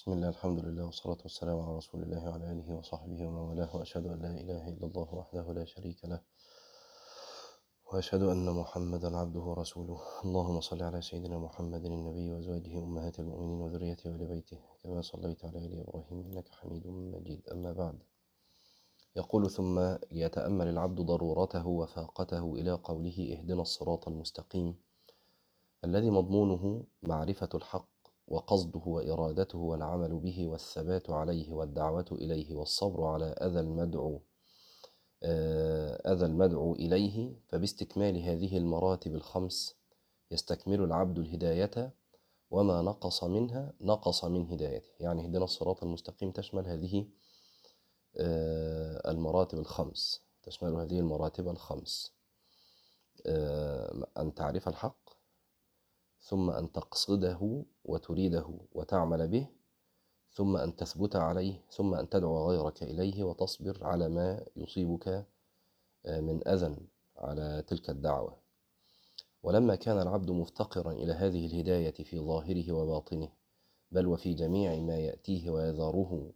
بسم الله الحمد لله والصلاة والسلام على رسول الله وعلى آله وصحبه ومن والاه وأشهد أن لا إله إلا الله وحده لا شريك له وأشهد أن محمدا عبده ورسوله. اللهم صل على سيدنا محمد النبي وأزواجه أمهات المؤمنين وذريته وآل بيته كما صليت على آل إبراهيم إنك حميد مجيد. أما بعد يقول ثم يتأمل العبد ضرورته وفاقته إلى قوله اهدنا الصراط المستقيم الذي مضمونه معرفة الحق وقصده وإرادته والعمل به والثبات عليه والدعوة إليه والصبر على أذى المدعو أذى المدعو إليه. فباستكمال هذه المراتب الخمس يستكمل العبد الهداية وما نقص منها نقص من هدايته. يعني اهدنا الصراط المستقيم تشمل هذه المراتب الخمس تشمل هذه المراتب الخمس. أن تعرف الحق ثم أن تقصده وتريده وتعمل به ثم أن تثبت عليه ثم أن تدعو غيرك إليه وتصبر على ما يصيبك من أذى على تلك الدعوة. ولما كان العبد مفتقرا إلى هذه الهداية في ظاهره وباطنه بل وفي جميع ما يأتيه ويذاره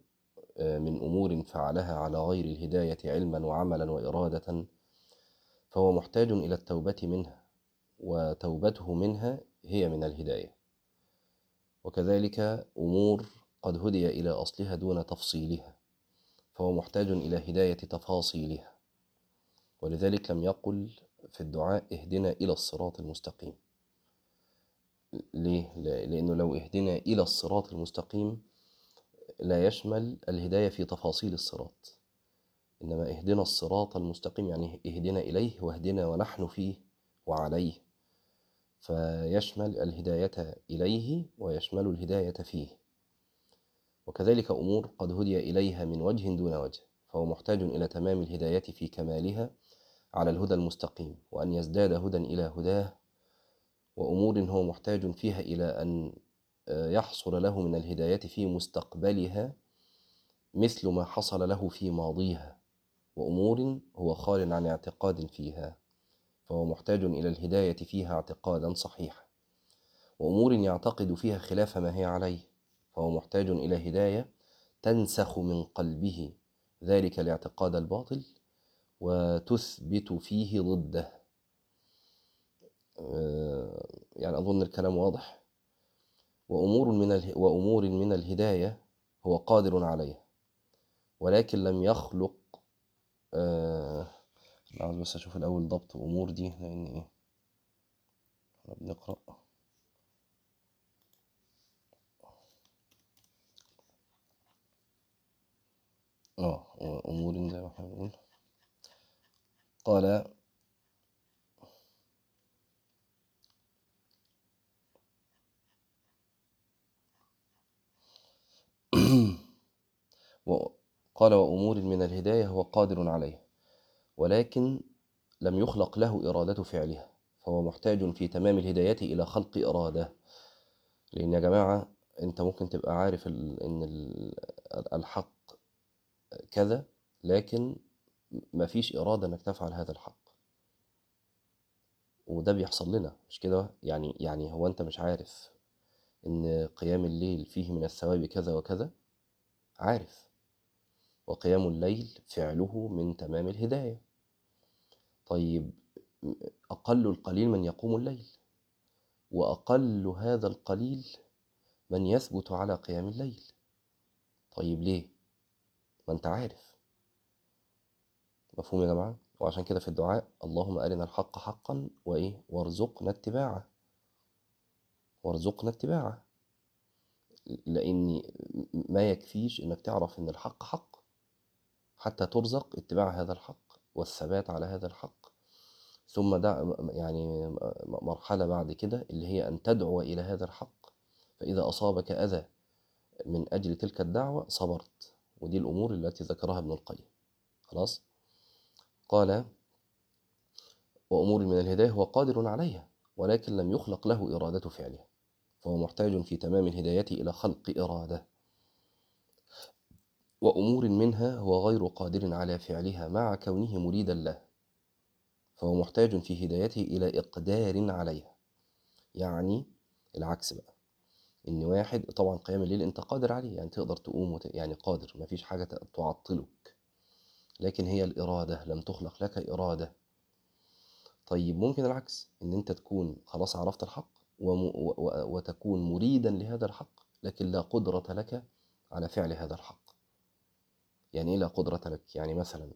من أمور فعلها على غير الهداية علما وعملا وإرادة فهو محتاج إلى التوبة منها وتوبته منها هي من الهداية. وكذلك أمور قد هدي إلى أصلها دون تفصيلها فهو محتاج إلى هداية تفاصيلها. ولذلك لم يقل في الدعاء اهدنا إلى الصراط المستقيم. ليه؟ لأنه لو اهدنا إلى الصراط المستقيم لا يشمل الهداية في تفاصيل الصراط. إنما اهدنا الصراط المستقيم يعني اهدنا إليه واهدنا ونحن فيه وعليه. فيشمل الهداية إليه ويشمل الهداية فيه. وكذلك أمور قد هدي إليها من وجه دون وجه فهو محتاج إلى تمام الهداية في كمالها على الهدى المستقيم وأن يزداد هدى إلى هداه وأمور هو محتاج فيها إلى أن يحصل له من الهداية في مستقبلها مثل ما حصل له في ماضيها وأمور هو خال عن اعتقاد فيها. فهو محتاج إلى الهداية فيها اعتقادا صحيحا وأمور يعتقد فيها خلاف ما هي عليه فهو محتاج إلى هداية تنسخ من قلبه ذلك الاعتقاد الباطل وتثبت فيه ضده. يعني أظن الكلام واضح. وأمور من اله... وأمور من الهداية هو قادر عليها ولكن لم يخلق آه... عاوز بس أشوف الأول ضبط أمور دي لأن إيه؟ إحنا بنقرأ. آه أمور زي ما إحنا بنقول. قال قال وأمور من الهداية هو قادر عليها. ولكن لم يخلق له إرادة فعلها فهو محتاج في تمام الهداية إلى خلق إرادة. لأن يا جماعة أنت ممكن تبقى عارف إن الحق كذا لكن مفيش إرادة إنك تفعل هذا الحق. وده بيحصل لنا مش كده؟ يعني يعني هو أنت مش عارف إن قيام الليل فيه من الثواب كذا وكذا؟ عارف. وقيام الليل فعله من تمام الهداية. طيب أقل القليل من يقوم الليل وأقل هذا القليل من يثبت على قيام الليل. طيب ليه؟ ما أنت عارف. مفهوم يا جماعة؟ وعشان كده في الدعاء اللهم أرنا الحق حقا وإيه؟ وارزقنا اتباعه. وارزقنا اتباعه. لأن ما يكفيش إنك تعرف إن الحق حق حتى ترزق اتباع هذا الحق. والثبات على هذا الحق. ثم دع يعني مرحلة بعد كده اللي هي أن تدعو إلى هذا الحق. فإذا أصابك أذى من أجل تلك الدعوة صبرت. ودي الأمور التي ذكرها ابن القيم. خلاص؟ قال وأمور من الهداية هو قادر عليها ولكن لم يخلق له إرادة فعلها. فهو محتاج في تمام الهداية إلى خلق إرادة. وأمور منها هو غير قادر على فعلها مع كونه مريدا له فهو محتاج في هدايته إلى إقدار عليها. يعني العكس بقى إن واحد طبعا قيام الليل أنت قادر عليه يعني تقدر تقوم وت... يعني قادر مفيش حاجة تعطلك. لكن هي الإرادة لم تخلق لك إرادة. طيب ممكن العكس إن أنت تكون خلاص عرفت الحق وم... و... و... وتكون مريدا لهذا الحق لكن لا قدرة لك على فعل هذا الحق. يعني إيه لا قدرة لك؟ يعني مثلا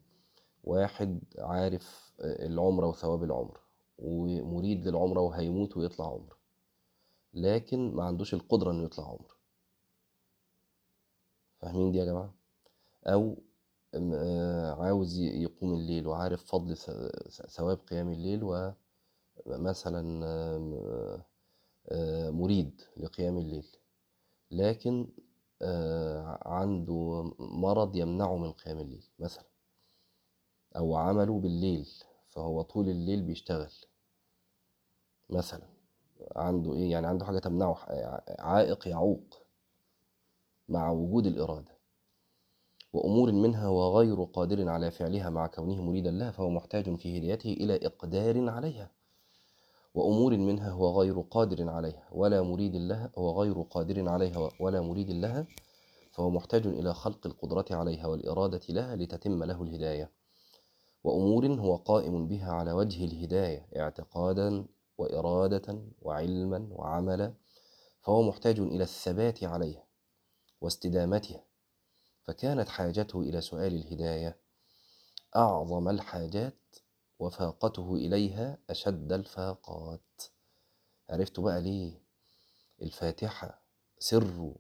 واحد عارف العمرة وثواب العمرة ومريد للعمرة وهيموت ويطلع عمرة لكن ما عندوش القدرة إنه يطلع عمرة فاهمين دي يا جماعة؟ أو عاوز يقوم الليل وعارف فضل ثواب قيام الليل ومثلا مريد لقيام الليل لكن عنده مرض يمنعه من قيام الليل مثلا أو عمله بالليل فهو طول الليل بيشتغل مثلا. عنده إيه؟ يعني عنده حاجة تمنعه عائق يعوق مع وجود الإرادة. وأمور منها وغير قادر على فعلها مع كونه مريدا لها فهو محتاج في هدايته إلى إقدار عليها. وأمور منها هو غير قادر عليها ولا مريد لها هو غير قادر عليها ولا مريد لها فهو محتاج إلى خلق القدرة عليها والإرادة لها لتتم له الهداية. وأمور هو قائم بها على وجه الهداية اعتقادا وإرادة وعلما وعملا فهو محتاج إلى الثبات عليها واستدامتها. فكانت حاجته إلى سؤال الهداية أعظم الحاجات وفاقته إليها أشد الفاقات. عرفت بقى ليه؟ الفاتحة سر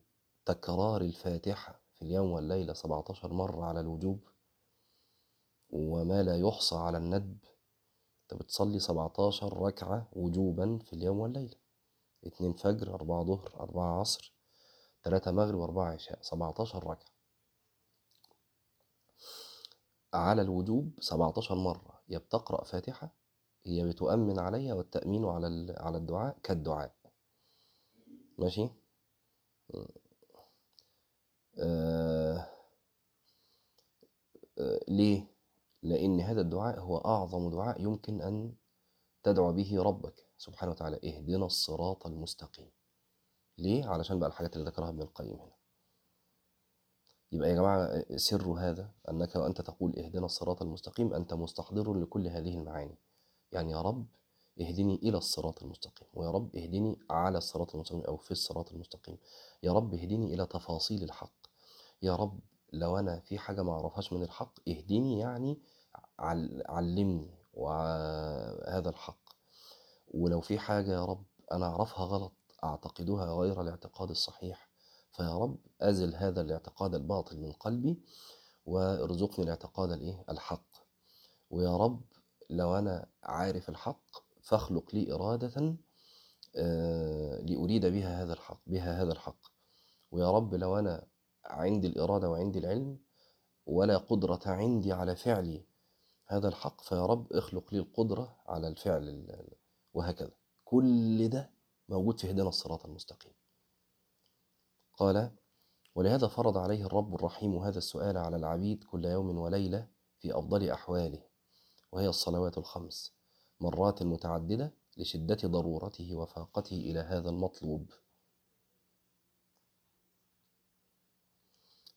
تكرار الفاتحة في اليوم والليلة 17 مرة على الوجوب. وما لا يحصى على الندب. أنت بتصلي 17 ركعة وجوبا في اليوم والليلة. اتنين فجر أربعة ظهر أربعة عصر تلاتة مغرب وأربعة عشاء. 17 ركعة. على الوجوب 17 مرة. يا بتقرأ فاتحة هي بتؤمن عليها والتأمين على على الدعاء كالدعاء. ماشي؟ آه آه ليه؟ لأن هذا الدعاء هو أعظم دعاء يمكن أن تدعو به ربك سبحانه وتعالى اهدنا الصراط المستقيم. ليه؟ علشان بقى الحاجات اللي ذكرها ابن القيم هنا. يبقى يا جماعة سر هذا أنك وأنت تقول اهدنا الصراط المستقيم أنت مستحضر لكل هذه المعاني. يعني يا رب اهدني إلى الصراط المستقيم ويا رب اهدني على الصراط المستقيم أو في الصراط المستقيم. يا رب اهدني إلى تفاصيل الحق. يا رب لو أنا في حاجة ما أعرفهاش من الحق اهدني يعني علمني وهذا الحق. ولو في حاجة يا رب أنا أعرفها غلط أعتقدها غير الاعتقاد الصحيح. فيا رب أزل هذا الاعتقاد الباطل من قلبي وارزقني الاعتقاد الإيه؟ الحق. ويا رب لو أنا عارف الحق فاخلق لي إرادة لأريد بها هذا الحق بها هذا الحق. ويا رب لو أنا عندي الإرادة وعندي العلم ولا قدرة عندي على فعل هذا الحق فيا رب اخلق لي القدرة على الفعل وهكذا. كل ده موجود في هدانا الصراط المستقيم. قال ولهذا فرض عليه الرب الرحيم هذا السؤال على العبيد كل يوم وليلة في أفضل أحواله وهي الصلوات الخمس مرات متعددة لشدة ضرورته وفاقته إلى هذا المطلوب.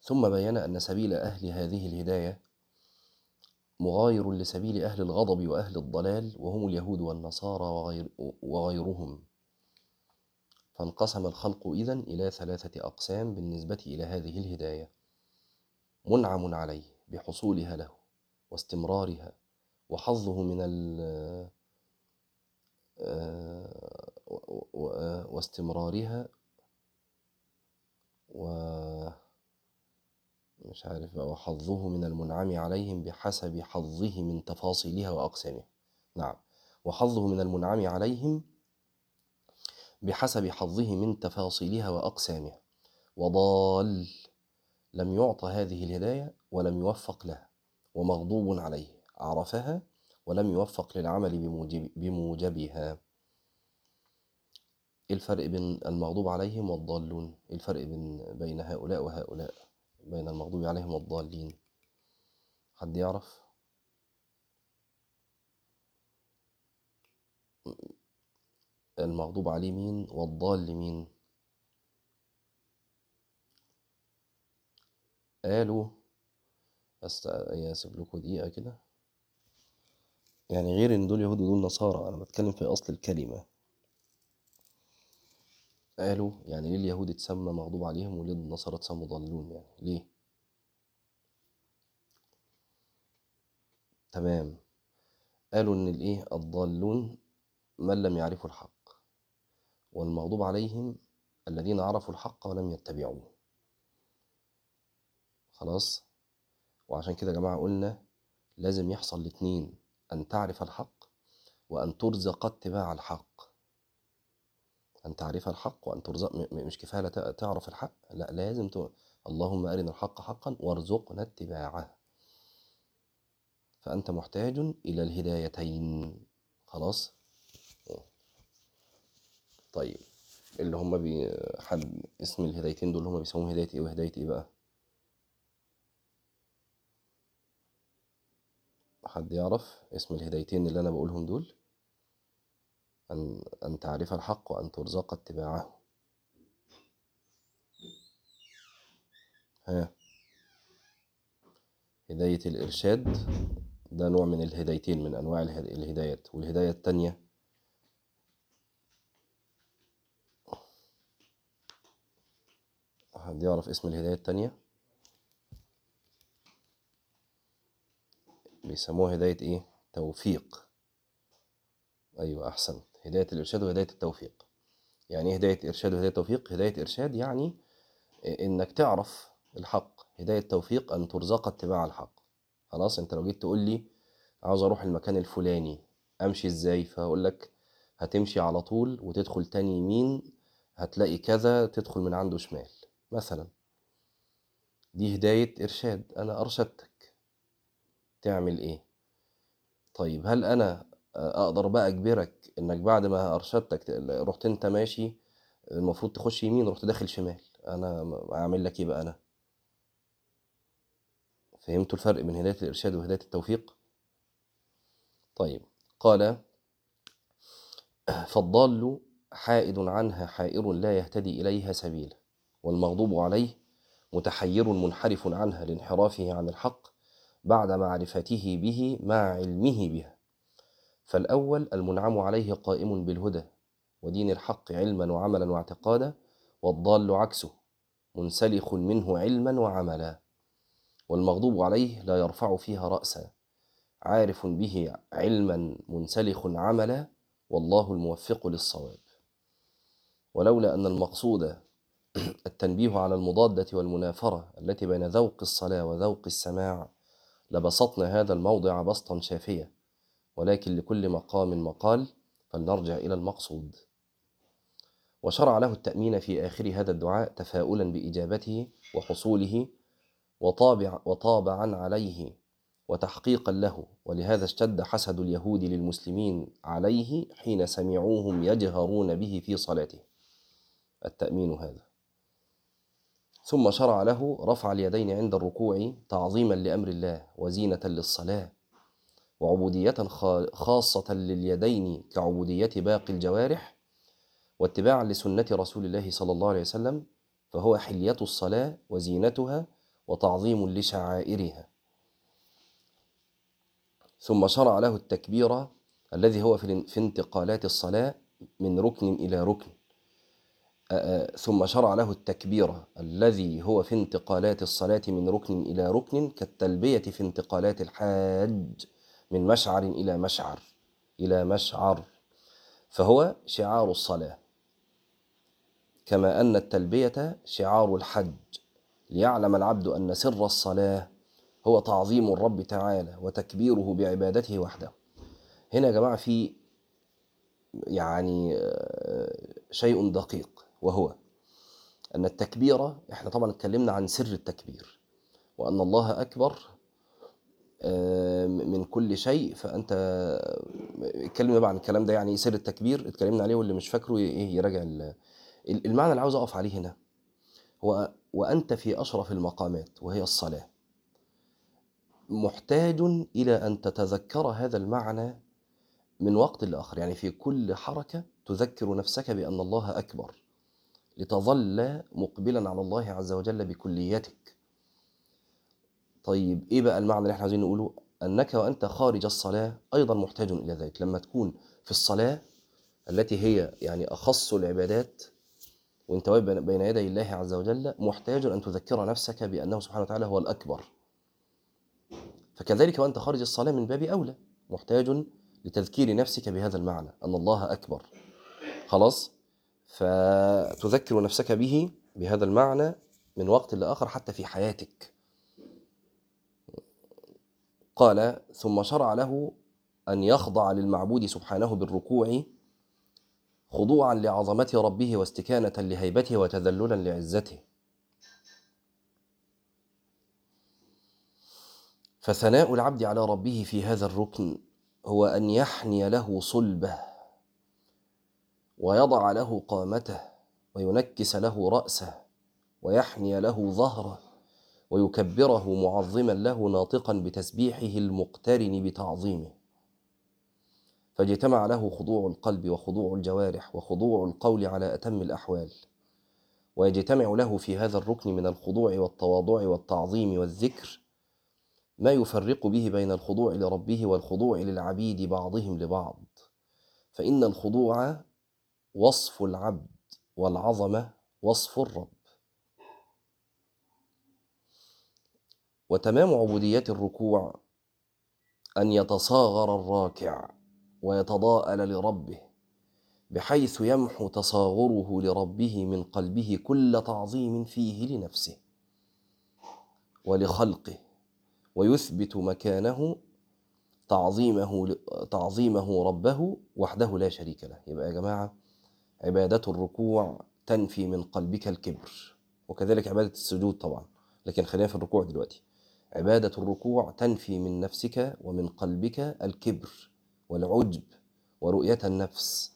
ثم بين أن سبيل أهل هذه الهداية مغاير لسبيل أهل الغضب وأهل الضلال وهم اليهود والنصارى وغير وغيرهم. فانقسم الخلق إذن إلى ثلاثة أقسام بالنسبة إلى هذه الهداية. منعم عليه بحصولها له واستمرارها وحظه من ال واستمرارها و مش عارف بقى وحظه من المنعم عليهم بحسب حظه من تفاصيلها وأقسامها. نعم. وحظه من المنعم عليهم بحسب حظه من تفاصيلها وأقسامها. وضال لم يعط هذه الهداية ولم يوفق لها ومغضوب عليه عرفها ولم يوفق للعمل بموجب بموجبها. الفرق بين المغضوب عليهم والضالون الفرق بين بين هؤلاء وهؤلاء بين المغضوب عليهم والضالين. حد يعرف؟ المغضوب عليه مين والضال مين قالوا أست... اسف لكم دقيقة كده. يعني غير إن دول يهود ودول نصارى أنا بتكلم في أصل الكلمة. قالوا يعني ليه اليهود اتسمى مغضوب عليهم وليه النصارى اتسموا ضالون يعني؟ ليه؟ تمام. قالوا إن الإيه؟ الضالون من لم يعرفوا الحق. والمغضوب عليهم الذين عرفوا الحق ولم يتبعوه. خلاص؟ وعشان كده يا جماعة قلنا لازم يحصل الاتنين أن تعرف الحق وأن ترزق اتباع الحق. أن تعرف الحق وأن ترزق مش كفاية تعرف الحق لا لازم ت... اللهم أرنا الحق حقا وارزقنا اتباعه. فأنت محتاج إلى الهدايتين. خلاص؟ طيب اللي هم بي... حد اسم الهدايتين دول هم بيسموهم هداية إيه وهداية إيه بقى؟ حد يعرف اسم الهدايتين اللي أنا بقولهم دول؟ أن أن تعرف الحق وأن ترزق اتباعه. ها. هداية الإرشاد ده نوع من الهدايتين من أنواع اله- الهدايات. والهداية التانية؟ حد يعرف اسم الهداية التانية؟ بيسموها هداية إيه؟ توفيق. أيوة أحسنت هداية الإرشاد وهداية التوفيق. يعني إيه هداية إرشاد وهداية توفيق؟ هداية إرشاد يعني إنك تعرف الحق. هداية توفيق أن ترزق اتباع الحق. خلاص أنت لو جيت تقول لي عاوز أروح المكان الفلاني أمشي إزاي؟ فأقول لك هتمشي على طول وتدخل تاني يمين هتلاقي كذا تدخل من عنده شمال. مثلا. دي هداية إرشاد أنا أرشدتك. تعمل إيه؟ طيب هل أنا أقدر بقى أجبرك إنك بعد ما أرشدتك رحت أنت ماشي المفروض تخش يمين رحت داخل شمال؟ أنا أعمل لك إيه بقى أنا؟ فهمتوا الفرق بين هداية الإرشاد وهداية التوفيق؟ طيب قال فالضال حائد عنها حائر لا يهتدي إليها سبيلا. والمغضوب عليه متحير منحرف عنها لانحرافه عن الحق بعد معرفته به مع علمه بها. فالأول المنعم عليه قائم بالهدى ودين الحق علما وعملا واعتقادا والضال عكسه منسلخ منه علما وعملا. والمغضوب عليه لا يرفع فيها رأسا عارف به علما منسلخ عملا والله الموفق للصواب. ولولا أن المقصود التنبيه على المضادة والمنافرة التي بين ذوق الصلاة وذوق السماع. لبسطنا هذا الموضع بسطا شافيا ولكن لكل مقام مقال فلنرجع إلى المقصود. وشرع له التأمين في آخر هذا الدعاء تفاؤلا بإجابته وحصوله وطابع وطابعا عليه وتحقيقا له. ولهذا اشتد حسد اليهود للمسلمين عليه حين سمعوهم يجهرون به في صلاته. التأمين هذا. ثم شرع له رفع اليدين عند الركوع تعظيما لأمر الله وزينة للصلاة وعبودية خاصة لليدين كعبودية باقي الجوارح واتباعا لسنة رسول الله صلى الله عليه وسلم فهو حلية الصلاة وزينتها وتعظيم لشعائرها. ثم شرع له التكبير الذي هو في انتقالات الصلاة من ركن إلى ركن. ثم شرع له التكبير الذي هو في انتقالات الصلاة من ركن إلى ركن كالتلبية في انتقالات الحاج من مشعر إلى مشعر إلى مشعر. فهو شعار الصلاة كما أن التلبية شعار الحج. ليعلم العبد أن سر الصلاة هو تعظيم الرب تعالى وتكبيره بعبادته وحده. هنا يا جماعة في يعني شيء دقيق. وهو أن التكبير إحنا طبعا اتكلمنا عن سر التكبير وأن الله أكبر من كل شيء فأنت اتكلمنا بقى عن الكلام ده يعني سر التكبير اتكلمنا عليه واللي مش فاكره إيه يراجع المعنى اللي عاوز أقف عليه هنا. هو وأنت في أشرف المقامات وهي الصلاة. محتاج إلى أن تتذكر هذا المعنى من وقت لآخر. يعني في كل حركة تذكر نفسك بأن الله أكبر. لتظل مقبلا على الله عز وجل بكليتك طيب إيه بقى المعنى اللي إحنا عايزين نقوله؟ أنك وأنت خارج الصلاة أيضا محتاج إلى ذلك. لما تكون في الصلاة التي هي يعني أخص العبادات وأنت واقف بين يدي الله عز وجل محتاج أن تذكر نفسك بأنه سبحانه وتعالى هو الأكبر. فكذلك وأنت خارج الصلاة من باب أولى محتاج لتذكير نفسك بهذا المعنى أن الله أكبر. خلاص؟ فتذكر نفسك به بهذا المعنى من وقت لآخر حتى في حياتك. قال ثم شرع له أن يخضع للمعبود سبحانه بالركوع خضوعا لعظمة ربه واستكانة لهيبته وتذللا لعزته. فثناء العبد على ربه في هذا الركن هو أن يحني له صلبه. ويضع له قامته وينكس له رأسه ويحني له ظهره ويكبره معظما له ناطقا بتسبيحه المقترن بتعظيمه. فاجتمع له خضوع القلب وخضوع الجوارح وخضوع القول على أتم الأحوال. ويجتمع له في هذا الركن من الخضوع والتواضع والتعظيم والذكر ما يفرق به بين الخضوع لربه والخضوع للعبيد بعضهم لبعض. فإن الخضوع وصف العبد والعظمة وصف الرب. وتمام عبودية الركوع أن يتصاغر الراكع ويتضاءل لربه بحيث يمحو تصاغره لربه من قلبه كل تعظيم فيه لنفسه ولخلقه ويثبت مكانه تعظيمه تعظيمه ربه وحده لا شريك له. يبقى يا جماعة عبادة الركوع تنفي من قلبك الكبر. وكذلك عبادة السجود طبعا. لكن خلينا في الركوع دلوقتي. عبادة الركوع تنفي من نفسك ومن قلبك الكبر والعجب ورؤية النفس.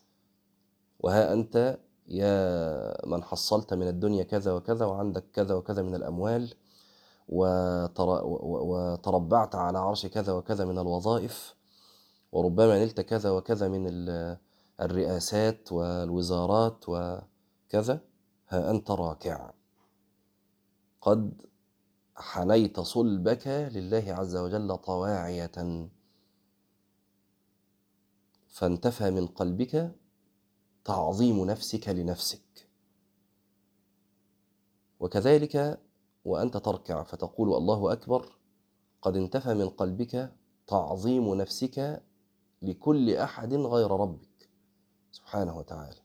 وها أنت يا من حصلت من الدنيا كذا وكذا وعندك كذا وكذا من الأموال وتر... وتربعت على عرش كذا وكذا من الوظائف وربما نلت كذا وكذا من الرئاسات والوزارات وكذا ها أنت راكع. قد حنيت صلبك لله عز وجل طواعية. فانتفى من قلبك تعظيم نفسك لنفسك. وكذلك وأنت تركع فتقول الله أكبر قد انتفى من قلبك تعظيم نفسك لكل أحد غير ربك. سبحانه وتعالى.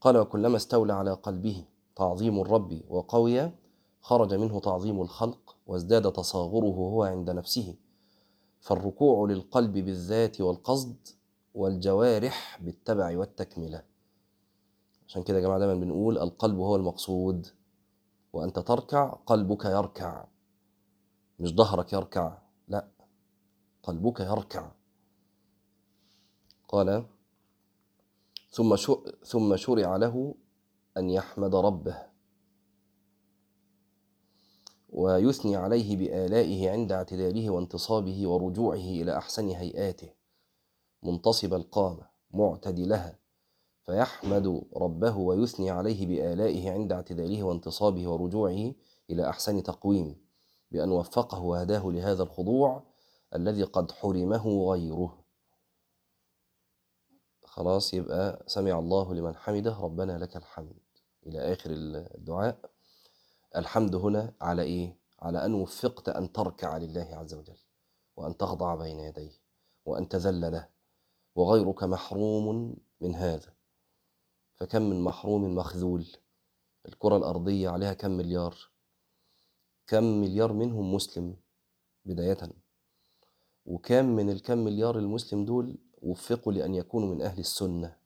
قال وكلما استولى على قلبه تعظيم الرب وقوي خرج منه تعظيم الخلق وازداد تصاغره هو عند نفسه. فالركوع للقلب بالذات والقصد والجوارح بالتبع والتكملة. عشان كده يا جماعة دايما بنقول القلب هو المقصود وأنت تركع قلبك يركع. مش ظهرك يركع لا قلبك يركع. قال ثم ثم شرع له أن يحمد ربه. ويثني عليه بآلائه عند اعتداله وانتصابه ورجوعه إلى أحسن هيئاته. منتصب القامة معتدلها. فيحمد ربه ويثني عليه بآلائه عند اعتداله وانتصابه ورجوعه إلى أحسن تقويم. بأن وفقه وهداه لهذا الخضوع الذي قد حرمه غيره. خلاص يبقى سمع الله لمن حمده. ربنا لك الحمد. إلى آخر الدعاء. الحمد هنا على إيه؟ على أن وفقت أن تركع لله عز وجل وأن تخضع بين يديه وأن تذل له. وغيرك محروم من هذا. فكم من محروم مخذول. الكرة الأرضية عليها كم مليار؟ كم مليار منهم مسلم بداية. وكم من الكم مليار المسلم دول وفقوا لأن يكونوا من أهل السنة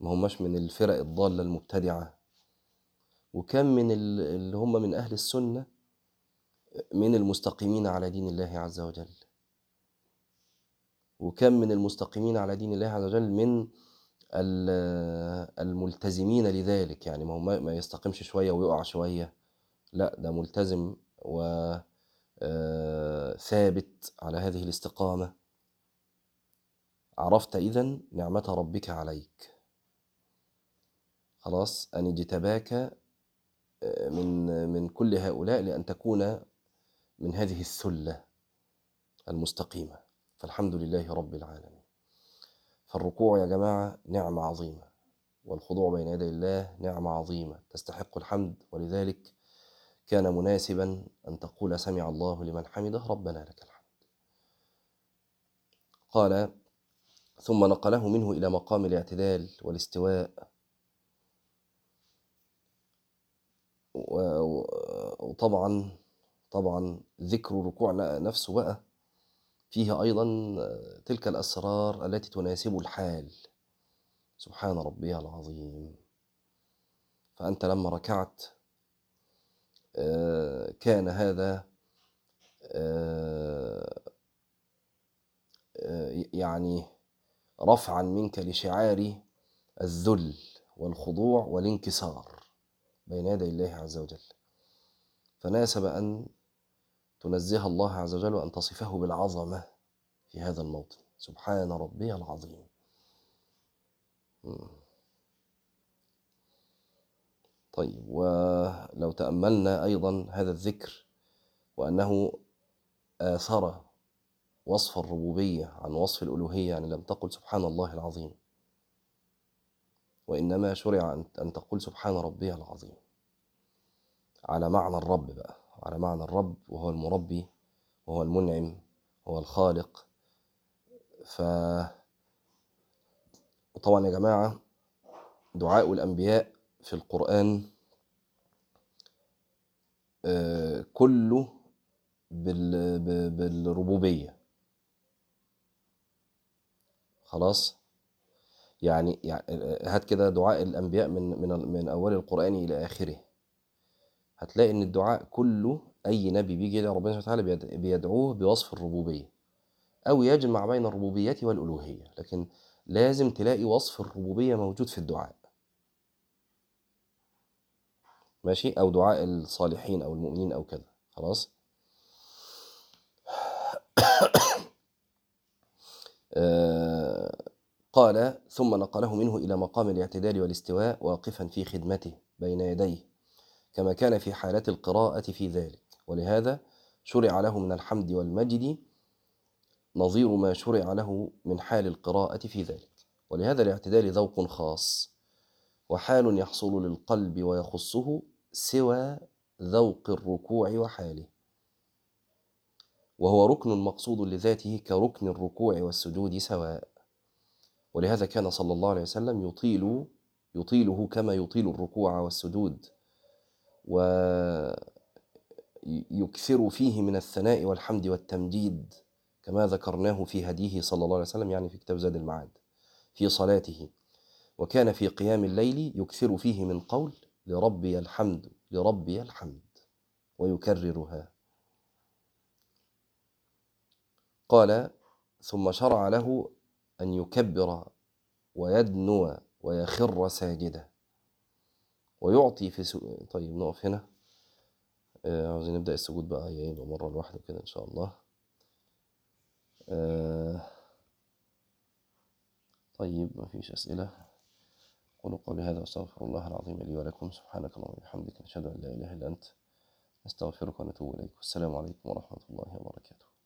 ما هماش من الفرق الضالة المبتدعة. وكم من اللي هم من أهل السنة من المستقيمين على دين الله عز وجل. وكم من المستقيمين على دين الله عز وجل من الملتزمين لذلك. يعني ما هو ما يستقيمش شوية ويقع شوية. لا ده ملتزم وثابت على هذه الاستقامة. عرفت إذن نعمة ربك عليك. خلاص أن اجتباك من من كل هؤلاء لأن تكون من هذه الثلة المستقيمة. فالحمد لله رب العالمين. فالركوع يا جماعة نعمة عظيمة والخضوع بين يدي الله نعمة عظيمة. تستحق الحمد ولذلك كان مناسبا أن تقول سمع الله لمن حمده ربنا لك الحمد. قال ثم نقله منه إلى مقام الاعتدال والاستواء. وطبعا طبعا ذكر الركوع نفسه بقى فيه أيضا تلك الأسرار التي تناسب الحال. سبحان ربي العظيم. فأنت لما ركعت كان هذا يعني رفعا منك لشعار الذل والخضوع والانكسار بين يدي الله عز وجل. فناسب أن تنزه الله عز وجل وأن تصفه بالعظمة في هذا الموطن. سبحان ربي العظيم. طيب ولو تأملنا أيضا هذا الذكر وأنه آثر وصف الربوبية عن وصف الألوهية يعني لم تقل سبحان الله العظيم. وإنما شرع أن تقول سبحان ربي العظيم. على معنى الرب بقى. على معنى الرب وهو المربي وهو المنعم وهو الخالق. ف وطبعا يا جماعة دعاء الأنبياء في القرآن كله بالربوبية. خلاص. يعني, يعني هات كده دعاء الأنبياء من من من أول القرآن إلى آخره. هتلاقي إن الدعاء كله أي نبي بيجي إلى ربنا سبحانه وتعالى بيدعوه بوصف الربوبية أو يجمع بين الربوبية والألوهية لكن لازم تلاقي وصف الربوبية موجود في الدعاء. ماشي؟ أو دعاء الصالحين أو المؤمنين أو كذا. خلاص؟ قال ثم نقله منه إلى مقام الاعتدال والاستواء واقفا في خدمته بين يديه كما كان في حالة القراءة في ذلك. ولهذا شرع له من الحمد والمجد نظير ما شرع له من حال القراءة في ذلك. ولهذا الاعتدال ذوق خاص وحال يحصل للقلب ويخصه سوى ذوق الركوع وحاله. وهو ركن مقصود لذاته كركن الركوع والسجود سواء. ولهذا كان صلى الله عليه وسلم يطيل يطيله كما يطيل الركوع والسجود. ويكثر فيه من الثناء والحمد والتمجيد كما ذكرناه في هديه صلى الله عليه وسلم يعني في كتاب زاد المعاد في صلاته. وكان في قيام الليل يكثر فيه من قول لربي الحمد لربي الحمد ويكررها. قال ثم شرع له أن يكبر ويدنو ويخر ساجدا. ويعطي في سو... طيب نقف هنا. آه عاوزين نبدأ السجود بقى. يبقى مرة لوحده كده إن شاء الله. آه طيب مفيش أسئلة. قولوا قولي هذا واستغفر الله العظيم لي ولكم. سبحانك اللهم وبحمدك. نشهد أن لا إله إلا أنت. نستغفرك ونتوب إليك. والسلام عليكم ورحمة الله وبركاته.